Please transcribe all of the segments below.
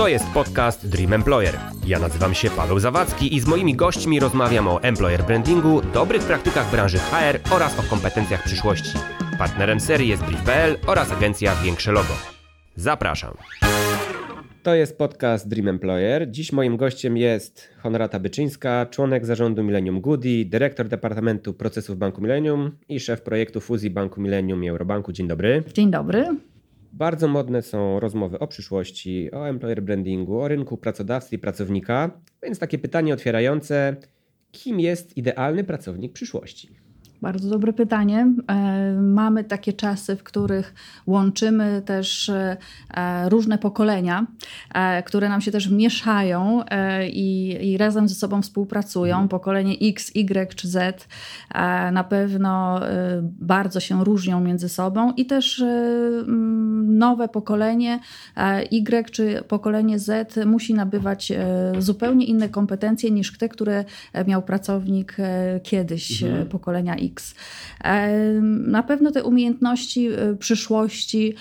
To jest podcast Dream Employer. Ja nazywam się Paweł Zawadzki i z moimi gośćmi rozmawiam o employer brandingu, dobrych praktykach branży HR oraz o kompetencjach przyszłości. Partnerem serii jest Brief.pl oraz agencja Większe Logo. Zapraszam. To jest podcast Dream Employer. Dziś moim gościem jest Honorata Byczyńska, członek zarządu Millennium Goody, dyrektor Departamentu Procesów Banku Millennium i szef projektu fuzji Banku Millennium i Eurobanku. Dzień dobry. Dzień dobry. Bardzo modne są rozmowy o przyszłości, o employer brandingu, o rynku pracodawcy i pracownika, więc takie pytanie otwierające: kim jest idealny pracownik przyszłości? Bardzo dobre pytanie. E, mamy takie czasy, w których łączymy też e, różne pokolenia, e, które nam się też mieszają i, i razem ze sobą współpracują. Mhm. Pokolenie X, Y czy Z na pewno bardzo się różnią między sobą i też nowe pokolenie Y czy pokolenie Z musi nabywać zupełnie inne kompetencje niż te, które miał pracownik kiedyś, mhm. pokolenia X. X. Na pewno te umiejętności y, przyszłości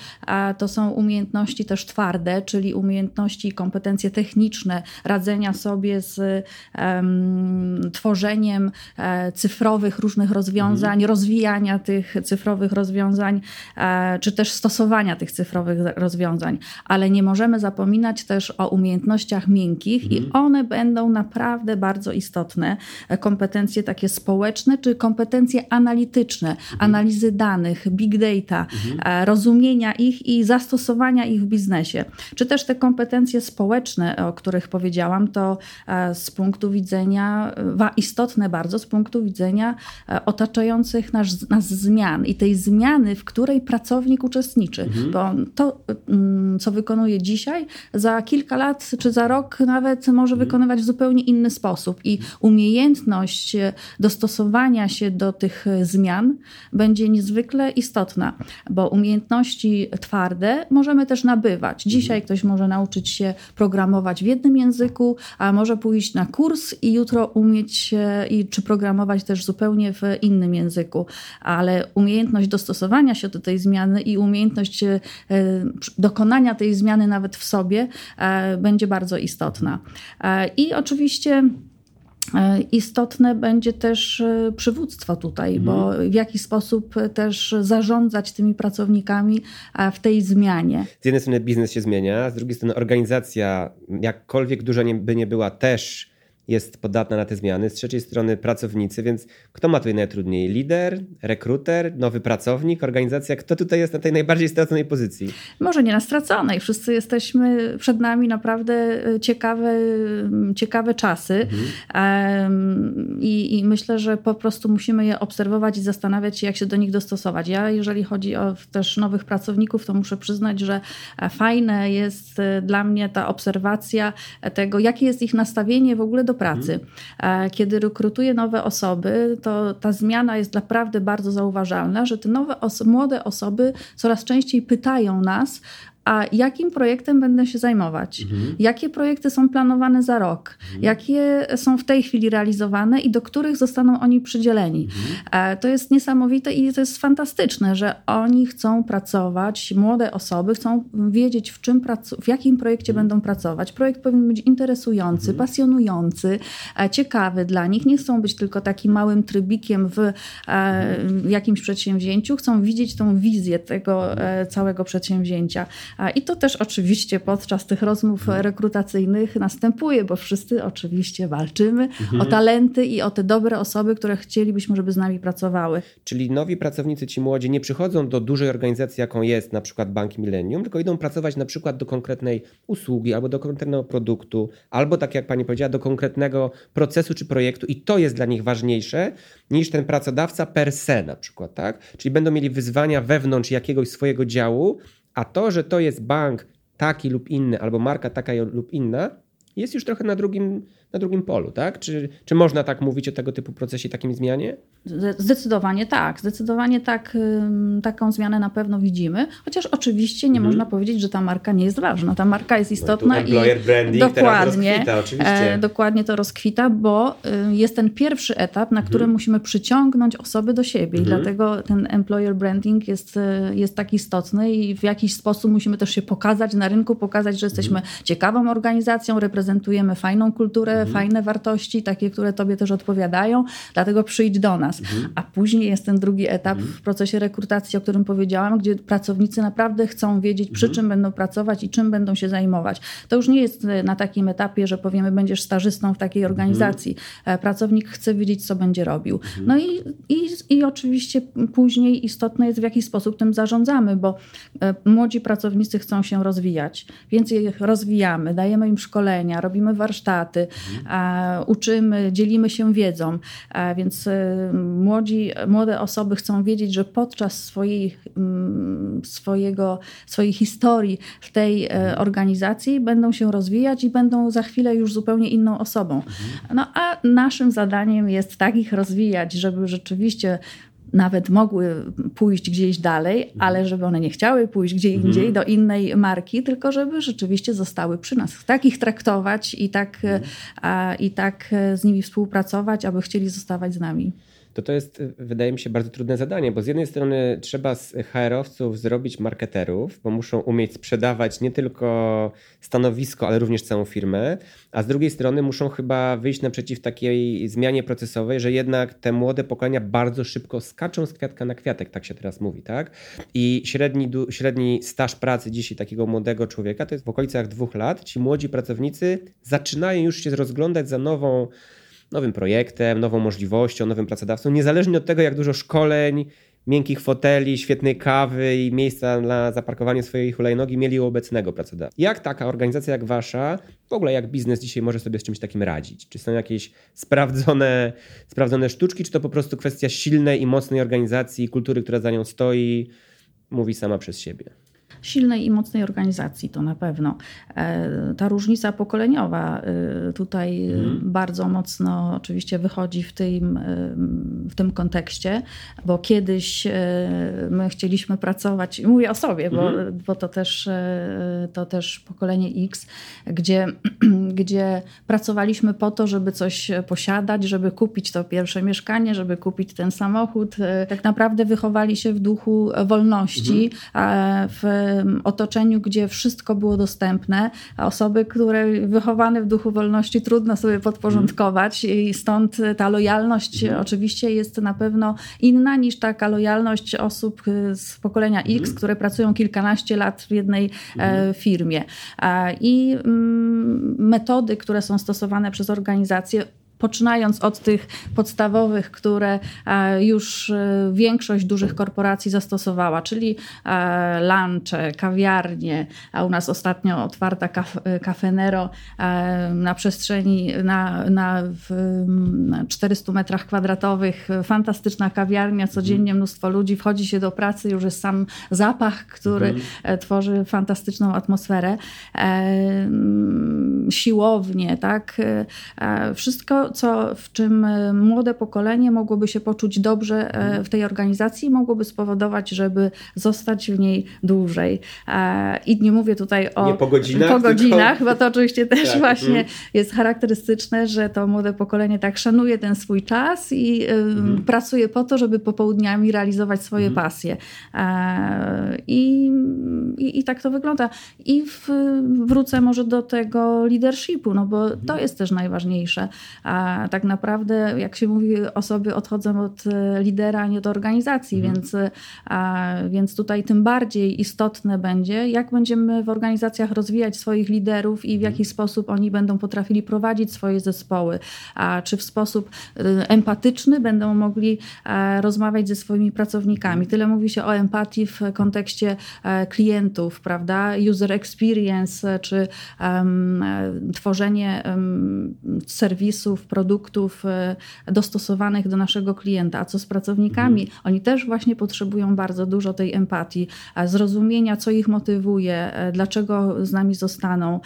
to są umiejętności też twarde, czyli umiejętności i kompetencje techniczne radzenia sobie z um, tworzeniem e, cyfrowych różnych rozwiązań, mhm. rozwijania tych cyfrowych rozwiązań, e, czy też stosowania tych cyfrowych rozwiązań. Ale nie możemy zapominać też o umiejętnościach miękkich mhm. i one będą naprawdę bardzo istotne. E, kompetencje takie społeczne, czy kompetencje analityczne, mhm. analizy danych, big data, mhm. rozumienia ich i zastosowania ich w biznesie. Czy też te kompetencje społeczne, o których powiedziałam, to e, z punktu widzenia, istotne bardzo z punktu widzenia e, otaczających nas, nas zmian i tej zmiany, w której pracownik uczestniczy. Mhm. Bo to, mm, co wykonuje dzisiaj, za kilka lat czy za rok nawet może mhm. wykonywać w zupełnie inny sposób. I umiejętność dostosowania się do tych tych zmian będzie niezwykle istotna, bo umiejętności twarde możemy też nabywać. Dzisiaj mhm. ktoś może nauczyć się programować w jednym języku, a może pójść na kurs i jutro umieć i czy programować też zupełnie w innym języku. Ale umiejętność dostosowania się do tej zmiany i umiejętność e, dokonania tej zmiany nawet w sobie e, będzie bardzo istotna. E, I oczywiście E, istotne będzie też e, przywództwo tutaj, mhm. bo w jaki sposób też zarządzać tymi pracownikami w tej zmianie. Z jednej strony biznes się zmienia, z drugiej strony organizacja, jakkolwiek duża nie, by nie była, też jest podatna na te zmiany, z trzeciej strony pracownicy, więc kto ma tutaj najtrudniej? Lider, rekruter, nowy pracownik, organizacja? Kto tutaj jest na tej najbardziej straconej pozycji? Może nie na straconej, wszyscy jesteśmy, przed nami naprawdę e, ciekawe, ciekawe czasy mhm. I, i myślę, że po prostu musimy je obserwować i zastanawiać się, jak się do nich dostosować. Ja, jeżeli chodzi o też nowych pracowników, to muszę przyznać, że e, fajne jest e, dla mnie ta obserwacja tego, jakie jest ich nastawienie w ogóle do pracy. Mhm. Kiedy rekrutuję nowe osoby, to ta zmiana jest naprawdę bardzo zauważalna, że te nowe oso młode osoby coraz częściej pytają nas, a jakim projektem będę się zajmować? Mhm. Jakie projekty są planowane za rok? Mhm. Jakie są w tej chwili realizowane i do których zostaną oni przydzieleni? Mhm. E, to jest niesamowite i to jest fantastyczne, że oni chcą pracować, młode osoby chcą wiedzieć, w, czym w jakim projekcie mhm. będą pracować. Projekt powinien być interesujący, mhm. pasjonujący, e, ciekawy dla nich. Nie chcą być tylko takim małym trybikiem w, e, mhm. w jakimś przedsięwzięciu, chcą widzieć tą wizję tego całego przedsięwzięcia. I to też oczywiście podczas tych rozmów mhm. rekrutacyjnych następuje, bo wszyscy oczywiście walczymy mhm. o talenty i o te dobre osoby, które chcielibyśmy, żeby z nami pracowały. Czyli nowi pracownicy, ci młodzi, nie przychodzą do dużej organizacji, jaką jest na przykład Bank Millennium, tylko idą pracować na przykład do konkretnej usługi albo do konkretnego produktu, albo tak jak pani powiedziała, do konkretnego procesu czy projektu i to jest dla nich ważniejsze niż ten pracodawca per se na przykład, tak? Czyli będą mieli wyzwania wewnątrz jakiegoś swojego działu, a to, że to jest bank taki lub inny, albo marka taka lub inna, jest już trochę na drugim, na drugim polu, tak? Czy, czy można tak mówić o tego typu procesie, takim zmianie? Zdecydowanie tak. Zdecydowanie tak, taką zmianę na pewno widzimy. Chociaż oczywiście nie mhm. można powiedzieć, że ta marka nie jest ważna. Ta marka jest istotna no employer i branding dokładnie, rozkwita, oczywiście. E, dokładnie to rozkwita, bo y, jest ten pierwszy etap, na którym mhm. musimy przyciągnąć osoby do siebie. I mhm. dlatego ten employer branding jest, y, jest tak istotny i w jakiś sposób musimy też się pokazać na rynku, pokazać, że jesteśmy mhm. ciekawą organizacją, reprezentujemy fajną kulturę, mhm. fajne wartości, takie, które tobie też odpowiadają. Dlatego przyjdź do nas. Mhm. A później jest ten drugi etap mhm. w procesie rekrutacji, o którym powiedziałam, gdzie pracownicy naprawdę chcą wiedzieć, przy mhm. czym będą pracować i czym będą się zajmować. To już nie jest e, na takim etapie, że powiemy, będziesz stażystą w takiej mhm. organizacji. Mhm. Pracownik chce wiedzieć, co będzie robił. Mhm. No i, i, i oczywiście później istotne jest, w jaki sposób tym zarządzamy, bo e, młodzi pracownicy chcą się rozwijać, więc ich rozwijamy, dajemy im szkolenia, robimy warsztaty, mhm. uczymy, dzielimy się wiedzą, więc młodzi, młode osoby chcą wiedzieć, że podczas swojej, mm, swojego, swojej historii w tej e, organizacji będą się rozwijać i będą za chwilę już zupełnie inną osobą. No a naszym zadaniem jest tak ich rozwijać, żeby rzeczywiście nawet mogły pójść gdzieś dalej, ale żeby one nie chciały pójść gdzie indziej, mhm. do innej marki, tylko żeby rzeczywiście zostały przy nas. Tak ich traktować i tak, mhm. a, i tak z nimi współpracować, aby chcieli zostawać z nami to to jest, wydaje mi się, bardzo trudne zadanie, bo z jednej strony trzeba z HR-owców zrobić marketerów, bo muszą umieć sprzedawać nie tylko stanowisko, ale również całą firmę, a z drugiej strony muszą chyba wyjść naprzeciw takiej zmianie procesowej, że jednak te młode pokolenia bardzo szybko skaczą z kwiatka na kwiatek, tak się teraz mówi, tak? I średni, średni staż pracy dzisiaj takiego młodego człowieka to jest w okolicach dwóch lat. Ci młodzi pracownicy zaczynają już się rozglądać za nową nowym projektem, nową możliwością, nowym pracodawcą, niezależnie od tego, jak dużo szkoleń, miękkich foteli, świetnej kawy i miejsca na zaparkowanie swojej hulajnogi mieli u obecnego pracodawcy. Jak taka organizacja jak wasza, w ogóle jak biznes dzisiaj może sobie z czymś takim radzić? Czy są jakieś sprawdzone, sprawdzone sztuczki, czy to po prostu kwestia silnej i mocnej organizacji kultury, która za nią stoi, mówi sama przez siebie? Silnej i mocnej organizacji, to na pewno. E, ta różnica pokoleniowa e, tutaj mhm. bardzo mocno oczywiście wychodzi w tym, e, w tym kontekście, bo kiedyś my chcieliśmy pracować, mówię o sobie, bo, mhm. bo to, też, to też pokolenie X, gdzie, gdzie pracowaliśmy po to, żeby coś posiadać, żeby kupić to pierwsze mieszkanie, żeby kupić ten samochód. Tak naprawdę wychowali się w duchu wolności, mhm. w otoczeniu, gdzie wszystko było dostępne, a osoby, które wychowane w duchu wolności trudno sobie podporządkować i stąd ta lojalność mhm. oczywiście jest na pewno inna niż taka lojalność osób z pokolenia X, mhm. które pracują kilkanaście lat w jednej e, mhm. firmie. I mm, metody, które są stosowane przez organizacje, poczynając od tych podstawowych, które e, już e, większość dużych korporacji zastosowała, czyli e, lunche, kawiarnie, a u nas ostatnio otwarta Cafenero na przestrzeni na, na, na 400 metrach kwadratowych, fantastyczna kawiarnia, codziennie mnóstwo ludzi, wchodzi się do pracy, już jest sam zapach, który mhm. tworzy fantastyczną atmosferę. Siłownie, tak? Wszystko co, w czym e, młode pokolenie mogłoby się poczuć dobrze e, w tej organizacji, mogłoby spowodować, żeby zostać w niej dłużej. E, I nie mówię tutaj o nie po godzinach, po godzinach tylko... bo to oczywiście też tak. właśnie mm. jest charakterystyczne, że to młode pokolenie tak szanuje ten swój czas i mm. pracuje po to, żeby popołudniami realizować swoje mm. pasje. I, i, I, tak to wygląda. I w, wrócę może do tego leadershipu, no bo to jest też najważniejsze tak naprawdę, jak się mówi, osoby odchodzą od e, lidera, a nie od organizacji, mhm. więc, więc tutaj tym bardziej istotne będzie, jak będziemy w organizacjach rozwijać swoich liderów i w jaki mhm. sposób oni będą potrafili prowadzić swoje zespoły, a czy w sposób e, empatyczny będą mogli e, rozmawiać ze swoimi pracownikami. Mhm. Tyle mówi się o empatii w kontekście klientów, prawda? User experience, czy um, tworzenie um, serwisów, produktów dostosowanych do naszego klienta. A co z pracownikami? Mhm. Oni też właśnie potrzebują bardzo dużo tej empatii, zrozumienia, co ich motywuje, dlaczego z nami zostaną,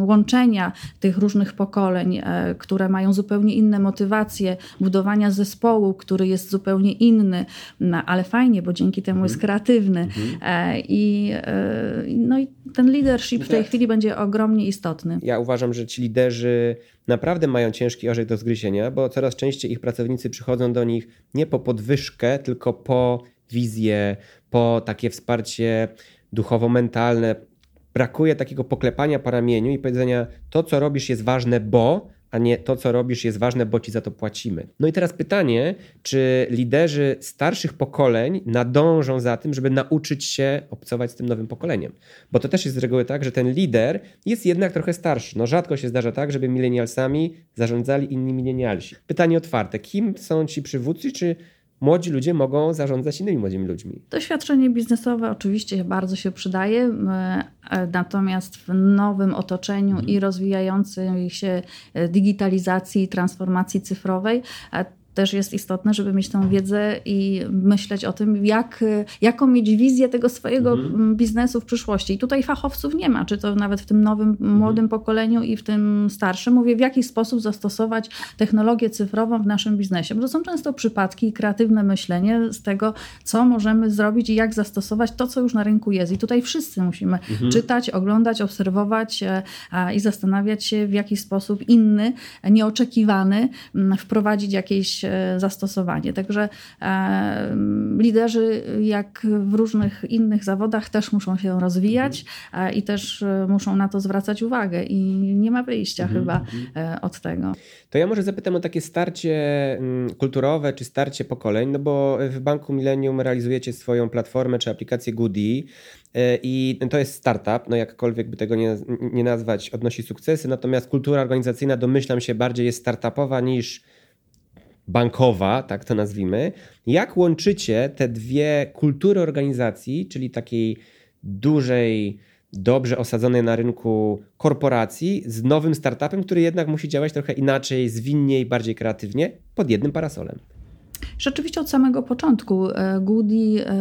łączenia tych różnych pokoleń, które mają zupełnie inne motywacje, budowania zespołu, który jest zupełnie inny, no, ale fajnie, bo dzięki temu jest mhm. kreatywny. Mhm. E, I, e, no i ten leadership w tej chwili będzie ogromnie istotny. Ja uważam, że ci liderzy naprawdę mają ciężki orzech do zgryzienia, bo coraz częściej ich pracownicy przychodzą do nich nie po podwyżkę, tylko po wizję, po takie wsparcie duchowo-mentalne. Brakuje takiego poklepania po ramieniu i powiedzenia: To, co robisz, jest ważne, bo a nie to, co robisz, jest ważne, bo ci za to płacimy. No i teraz pytanie, czy liderzy starszych pokoleń nadążą za tym, żeby nauczyć się obcować z tym nowym pokoleniem? Bo to też jest z reguły tak, że ten lider jest jednak trochę starszy. No rzadko się zdarza tak, żeby milenialsami zarządzali inni milenialsi. Pytanie otwarte, kim są ci przywódcy, czy młodzi ludzie mogą zarządzać innymi młodymi ludźmi. Doświadczenie biznesowe oczywiście bardzo się przydaje, e, natomiast w nowym otoczeniu mhm. i rozwijającej się e, digitalizacji i transformacji cyfrowej też jest istotne, żeby mieć tą wiedzę i myśleć o tym, jak, jaką mieć wizję tego swojego mhm. biznesu w przyszłości. I tutaj fachowców nie ma, czy to nawet w tym nowym, mhm. młodym pokoleniu i w tym starszym. Mówię, w jaki sposób zastosować technologię cyfrową w naszym biznesie. Bo to są często przypadki i kreatywne myślenie z tego, co możemy zrobić i jak zastosować to, co już na rynku jest. I tutaj wszyscy musimy mhm. czytać, oglądać, obserwować e, i zastanawiać się, w jaki sposób inny, nieoczekiwany wprowadzić jakieś E, zastosowanie. Także e, liderzy, jak w różnych innych zawodach, też muszą się rozwijać mhm. i też e, muszą na to zwracać uwagę i nie ma wyjścia mhm. chyba mhm. od tego. To ja może zapytam o takie starcie mm, kulturowe czy starcie pokoleń, no bo w Banku Millennium realizujecie swoją platformę czy aplikację Goody. I to jest startup, no jakkolwiek by tego nie, nie nazwać, odnosi sukcesy, natomiast kultura organizacyjna domyślam się bardziej jest startupowa niż bankowa, tak to nazwijmy. Jak łączycie te dwie kultury organizacji, czyli takiej dużej, dobrze osadzonej na rynku korporacji, z nowym startupem, który jednak musi działać trochę inaczej, zwinniej, bardziej kreatywnie, pod jednym parasolem? Rzeczywiście od samego początku e, Goody e,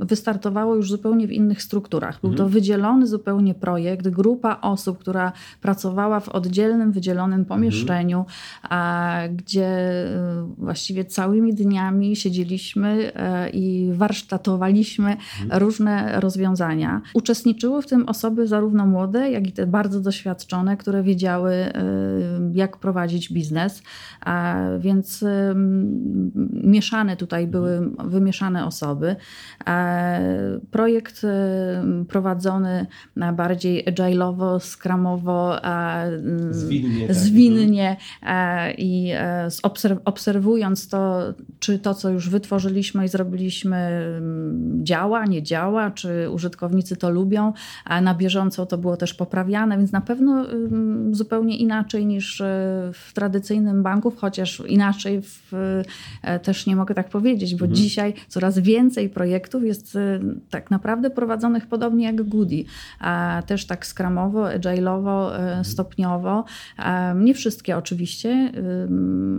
wystartowało już zupełnie w innych strukturach. Był to mhm. wydzielony zupełnie projekt, grupa osób, która pracowała w oddzielnym, wydzielonym pomieszczeniu, mhm. gdzie e, właściwie całymi dniami siedzieliśmy i warsztatowaliśmy mhm. różne rozwiązania. Uczestniczyły w tym osoby zarówno młode, jak i te bardzo doświadczone, które wiedziały, jak prowadzić biznes. Więc mieszane tutaj były wymieszane osoby. E, projekt e, prowadzony bardziej agile'owo, skramowo, zwinnie, tak. zwinnie tak. i obserwując to, czy to, co już wytworzyliśmy i zrobiliśmy, działa, nie działa, czy użytkownicy to lubią, a na bieżąco to było też poprawiane, więc na pewno zupełnie inaczej niż w tradycyjnym banku, chociaż inaczej w, też nie mogę tak powiedzieć, bo mhm. dzisiaj coraz więcej projektów jest y, tak naprawdę prowadzonych podobnie jak Goody. Też tak skramowo, agile'owo, y, mhm. stopniowo. Nie wszystkie oczywiście,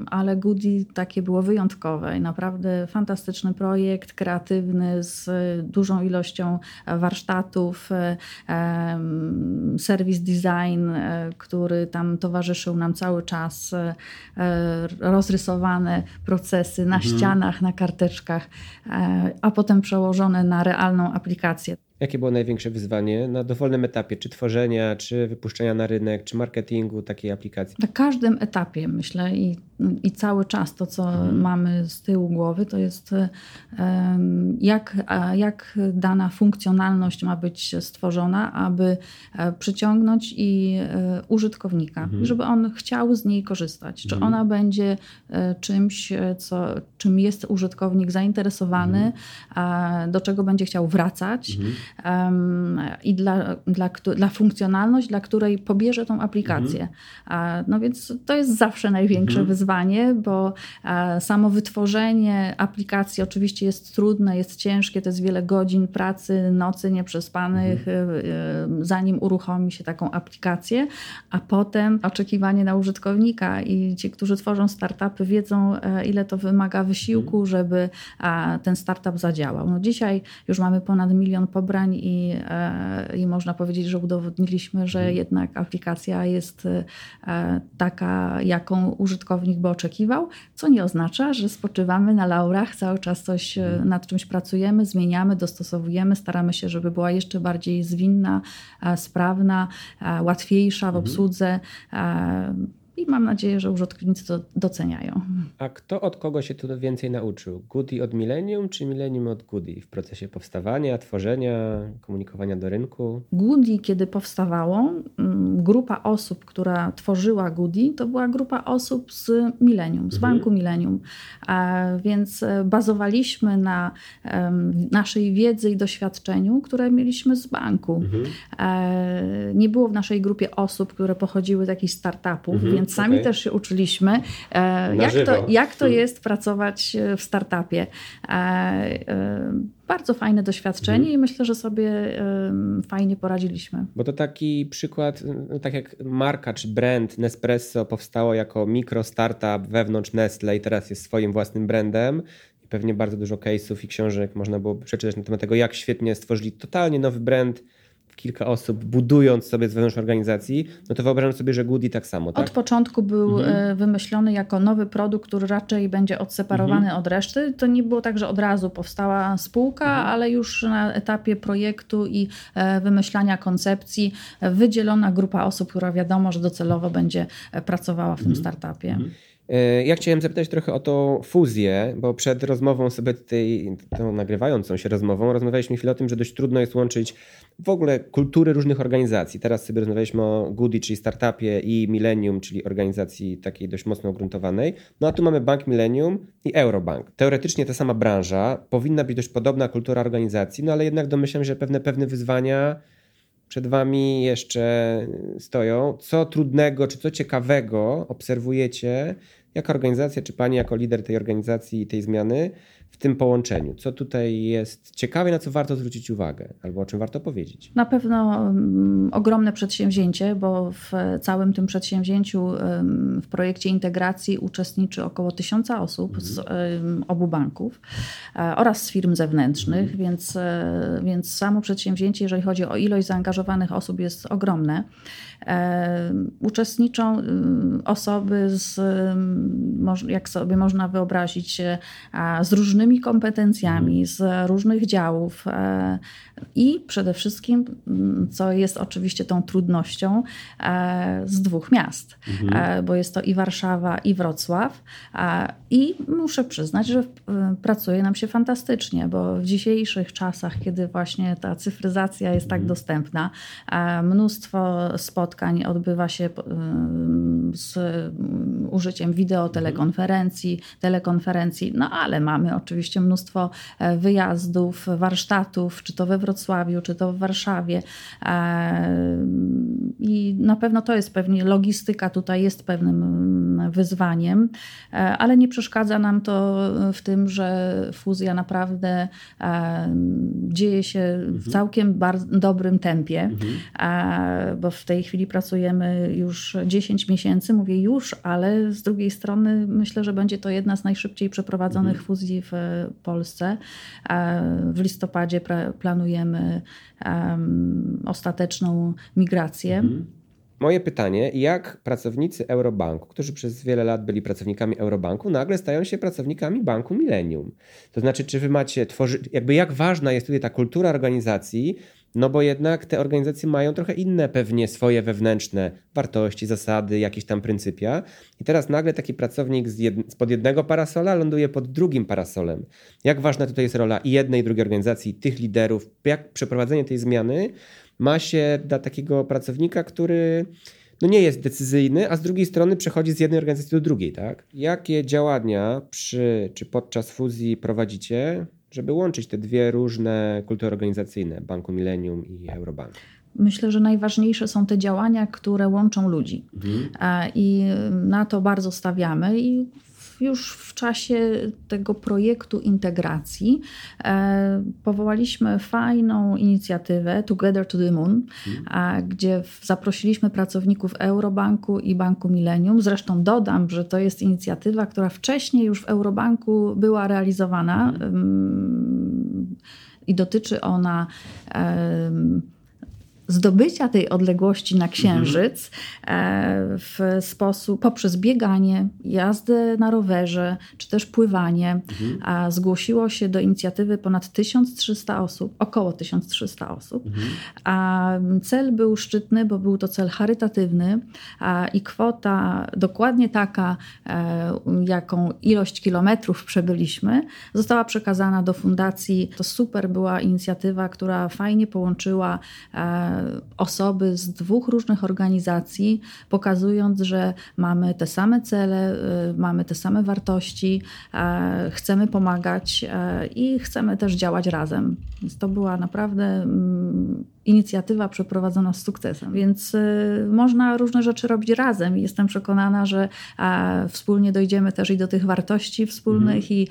ale Goody takie było wyjątkowe i naprawdę fantastyczny projekt, kreatywny, z dużą ilością warsztatów, y, serwis design, który tam towarzyszył nam cały czas, rozrysowane procesy na mhm. ścianach, na karteczkach, e, a potem przełożone na realną aplikację. Jakie było największe wyzwanie na dowolnym etapie, czy tworzenia, czy wypuszczenia na rynek, czy marketingu takiej aplikacji? Na każdym etapie, myślę, i, i cały czas to, co mhm. mamy z tyłu głowy, to jest jak, jak dana funkcjonalność ma być stworzona, aby e, przyciągnąć i e, użytkownika, mhm. żeby on chciał z niej korzystać. Czy mhm. ona będzie e, czymś, co, czym jest użytkownik zainteresowany, mhm. do czego będzie chciał wracać. I dla, dla, dla funkcjonalność, dla której pobierze tą aplikację. Mhm. No więc to jest zawsze największe mhm. wyzwanie, bo samo wytworzenie aplikacji oczywiście jest trudne, jest ciężkie, to jest wiele godzin pracy, nocy nieprzespanych, mhm. zanim uruchomi się taką aplikację, a potem oczekiwanie na użytkownika i ci, którzy tworzą startupy wiedzą, e, ile to wymaga wysiłku, mhm. żeby ten startup zadziałał. No dzisiaj już mamy ponad milion i, e, i można powiedzieć, że udowodniliśmy, że mhm. jednak aplikacja jest e, taka, jaką użytkownik by oczekiwał, co nie oznacza, że spoczywamy na laurach, cały czas coś mhm. nad czymś pracujemy, zmieniamy, dostosowujemy, staramy się, żeby była jeszcze bardziej zwinna, sprawna, łatwiejsza w obsłudze i mam nadzieję, że użytkownicy to doceniają. A kto od kogo się tu więcej nauczył? Goody od Millennium czy Millennium od Goody w procesie powstawania, tworzenia, komunikowania do rynku? Goody, kiedy powstawało, mm, grupa osób, która tworzyła Goody, to była grupa osób z Millennium, z mhm. banku Millennium. Więc e, bazowaliśmy na naszej wiedzy i doświadczeniu, które mieliśmy z banku. Mhm. E, nie było w naszej grupie osób, które pochodziły z jakichś startupów, mhm więc sami okay. też się uczyliśmy, e, jak to, jak to hmm. jest pracować e, w startupie. E, bardzo fajne doświadczenie hmm. i myślę, że sobie fajnie poradziliśmy. Bo to taki przykład, no, tak jak marka czy brand Nespresso powstało jako mikro startup wewnątrz Nestle i teraz jest swoim własnym brandem pewnie bardzo dużo case'ów i książek można było przeczytać na temat tego, jak świetnie stworzyli totalnie nowy brand, kilka osób, budując sobie z wewnątrz organizacji, no to wyobrażam sobie, że Goody tak samo. Tak? Od początku był mhm. E, wymyślony jako nowy produkt, który raczej będzie odseparowany mhm. od reszty. To nie było tak, że od razu powstała spółka, mhm. ale już na etapie projektu i e, wymyślania koncepcji e, wydzielona grupa osób, która wiadomo, że docelowo będzie pracowała w tym mhm. startupie. E, ja chciałem zapytać trochę o tą fuzję, bo przed rozmową sobie tutaj, tą nagrywającą się rozmową, rozmawialiśmy chwilę o tym, że dość trudno jest łączyć w ogóle kultury różnych organizacji. Teraz sobie rozmawialiśmy o Goody, czyli startupie i Millennium, czyli organizacji takiej dość mocno ugruntowanej. No a tu mamy Bank Millennium i Eurobank. Teoretycznie ta sama branża, powinna być dość podobna kultura organizacji, no ale jednak domyślam, że pewne, pewne wyzwania przed Wami jeszcze stoją. Co trudnego, czy co ciekawego obserwujecie Jaka organizacja, czy Pani jako lider tej organizacji i tej zmiany w tym połączeniu? Co tutaj jest ciekawe, na co warto zwrócić uwagę, albo o czym warto powiedzieć? Na pewno um, ogromne przedsięwzięcie, bo w całym tym przedsięwzięciu um, w projekcie integracji uczestniczy około tysiąca osób mhm. z um, obu banków e, oraz z firm zewnętrznych, mhm. więc, e, więc samo przedsięwzięcie, jeżeli chodzi o ilość zaangażowanych osób, jest ogromne. E, uczestniczą osoby z, jak sobie można wyobrazić, z różnymi kompetencjami, z różnych działów e, i przede wszystkim, co jest oczywiście tą trudnością, e, z dwóch miast, mhm. bo jest to i Warszawa, i Wrocław. I muszę przyznać, że pracuje nam się fantastycznie, bo w dzisiejszych czasach, kiedy właśnie ta cyfryzacja jest tak mhm. dostępna, mnóstwo spotkań, spotkań odbywa się z użyciem wideo, telekonferencji, telekonferencji, no ale mamy oczywiście mnóstwo e, wyjazdów, warsztatów, czy to we Wrocławiu, czy to w Warszawie. E, I na pewno to jest pewnie logistyka tutaj jest pewnym mm, wyzwaniem, e, ale nie przeszkadza nam to w tym, że fuzja naprawdę dzieje się w mhm. całkiem dobrym tempie, mhm. bo w tej chwili chwili pracujemy już 10 miesięcy, mówię już, ale z drugiej strony myślę, że będzie to jedna z najszybciej przeprowadzonych mhm. fuzji w Polsce. W listopadzie planujemy ostateczną migrację. Mhm. Moje pytanie, jak pracownicy Eurobanku, którzy przez wiele lat byli pracownikami Eurobanku, nagle stają się pracownikami Banku Millennium? To znaczy, czy wy macie tworzyć, jakby jak ważna jest tutaj ta kultura organizacji, no bo jednak te organizacje mają trochę inne pewnie swoje wewnętrzne wartości, zasady, jakieś tam pryncypia. I teraz nagle taki pracownik z jed... spod jednego parasola ląduje pod drugim parasolem. Jak ważna tutaj jest rola i jednej, i drugiej organizacji, tych liderów, jak przeprowadzenie tej zmiany ma się dla takiego pracownika, który no nie jest decyzyjny, a z drugiej strony przechodzi z jednej organizacji do drugiej, tak? Jakie działania przy czy podczas fuzji prowadzicie, żeby łączyć te dwie różne kultury organizacyjne, Banku Millennium i Eurobank? Myślę, że najważniejsze są te działania, które łączą ludzi. Mhm. I na to bardzo stawiamy. I już w czasie tego projektu integracji e, powołaliśmy fajną inicjatywę Together to the Moon, mhm. gdzie zaprosiliśmy pracowników Eurobanku i Banku Millennium. Zresztą dodam, że to jest inicjatywa, która wcześniej już w Eurobanku była realizowana mhm. i dotyczy ona zdobycia tej odległości na księżyc mhm. w sposób poprzez bieganie, jazdę na rowerze czy też pływanie. Mhm. Zgłosiło się do inicjatywy ponad 1300 osób, około 1300 osób. Mhm. A cel był szczytny, bo był to cel charytatywny i kwota dokładnie taka, e, jaką ilość kilometrów przebyliśmy, została przekazana do fundacji. To super była inicjatywa, która fajnie połączyła e, osoby z dwóch różnych organizacji, pokazując, że mamy te same cele, y, mamy te same wartości, e, chcemy pomagać e, i chcemy też działać razem. Więc to była naprawdę mm, inicjatywa przeprowadzona z sukcesem. Więc y, można różne rzeczy robić razem i jestem przekonana, że wspólnie dojdziemy też i do tych wartości wspólnych mhm. i,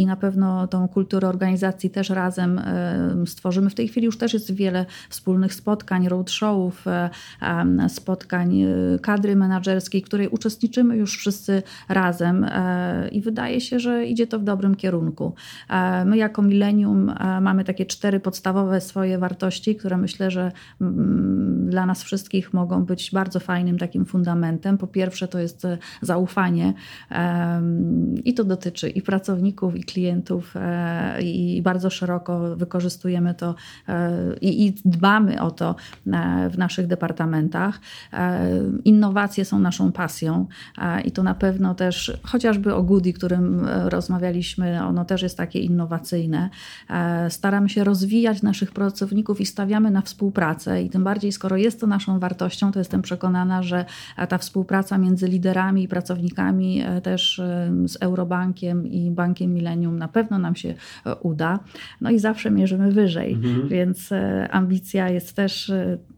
i na pewno tą kulturę organizacji też razem y, stworzymy. W tej chwili już też jest wiele wspólnych spotkań, roadshowów, y, spotkań y, kadry menedżerskiej, w której uczestniczymy już wszyscy razem e, i wydaje się, że idzie to w dobrym kierunku. E, my jako Millennium e, mamy takie cztery podstawowe swoje wartości, które myślę, że mm, dla nas wszystkich mogą być bardzo fajnym takim fundamentem. Po pierwsze, to jest e, zaufanie i to dotyczy i pracowników, i klientów, e, i bardzo szeroko wykorzystujemy to e, i dbamy o to w naszych departamentach. Innowacje są naszą pasją i to na pewno też, chociażby o Goody, którym rozmawialiśmy, ono też jest takie innowacyjne. Staramy się rozwijać naszych pracowników i stawiać stawiamy na współpracę i tym bardziej, skoro jest to naszą wartością, to jestem przekonana, że ta współpraca między liderami i pracownikami e, też e, z Eurobankiem i Bankiem Millennium na pewno nam się e, uda. No i zawsze mierzymy wyżej, mhm. więc ambicja jest też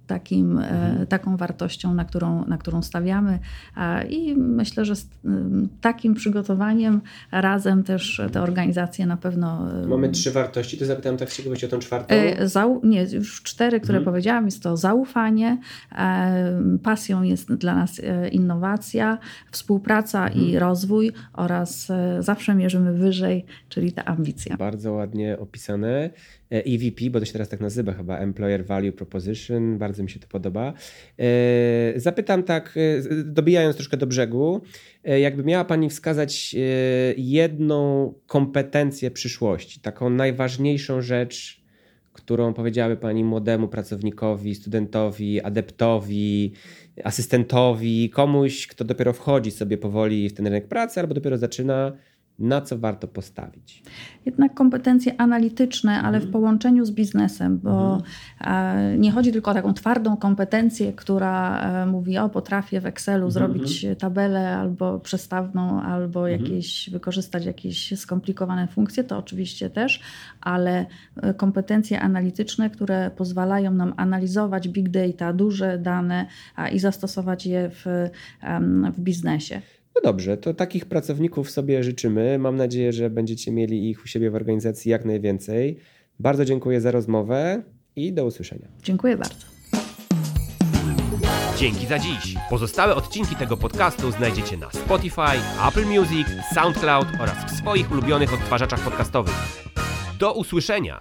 takim, e, mhm. taką wartością, na którą, na którą stawiamy. I myślę, że z takim przygotowaniem razem też te organizacje na pewno. Mamy trzy wartości, to zapytałem tak z ciekawości o tą czwartą. E, zau nie, już cztery, które mhm. powiedziałam. Jest to zaufanie, e, pasją jest dla nas innowacja, współpraca mhm. i rozwój oraz zawsze mierzymy wyżej, czyli ta ambicja. Bardzo ładnie opisane. EVP, bo to się teraz tak nazywa chyba, Employer Value Proposition, bardzo mi się to podoba. E, zapytam tak, e, dobijając troszkę do brzegu, e, jakby miała Pani wskazać jedną kompetencję przyszłości, taką najważniejszą rzecz, którą powiedziałaby Pani młodemu pracownikowi, studentowi, adeptowi, asystentowi, komuś, kto dopiero wchodzi sobie powoli w ten rynek pracy albo dopiero zaczyna, na co warto postawić? Jednak kompetencje analityczne, ale w mhm. połączeniu z biznesem, bo mhm. nie chodzi tylko o taką twardą kompetencję, która e, mówi, o potrafię w Excelu mhm. zrobić tabelę albo przestawną, albo jakieś, wykorzystać jakieś skomplikowane funkcje, to oczywiście też, ale e, kompetencje analityczne, które pozwalają nam analizować big data, duże dane i zastosować je w, w biznesie. No dobrze, to takich pracowników sobie życzymy. Mam nadzieję, że będziecie mieli ich u siebie w organizacji jak najwięcej. Bardzo dziękuję za rozmowę i do usłyszenia. Dziękuję bardzo. Dzięki za dziś. Pozostałe odcinki tego podcastu znajdziecie na Spotify, Apple Music, SoundCloud oraz w swoich ulubionych odtwarzaczach podcastowych. Do usłyszenia!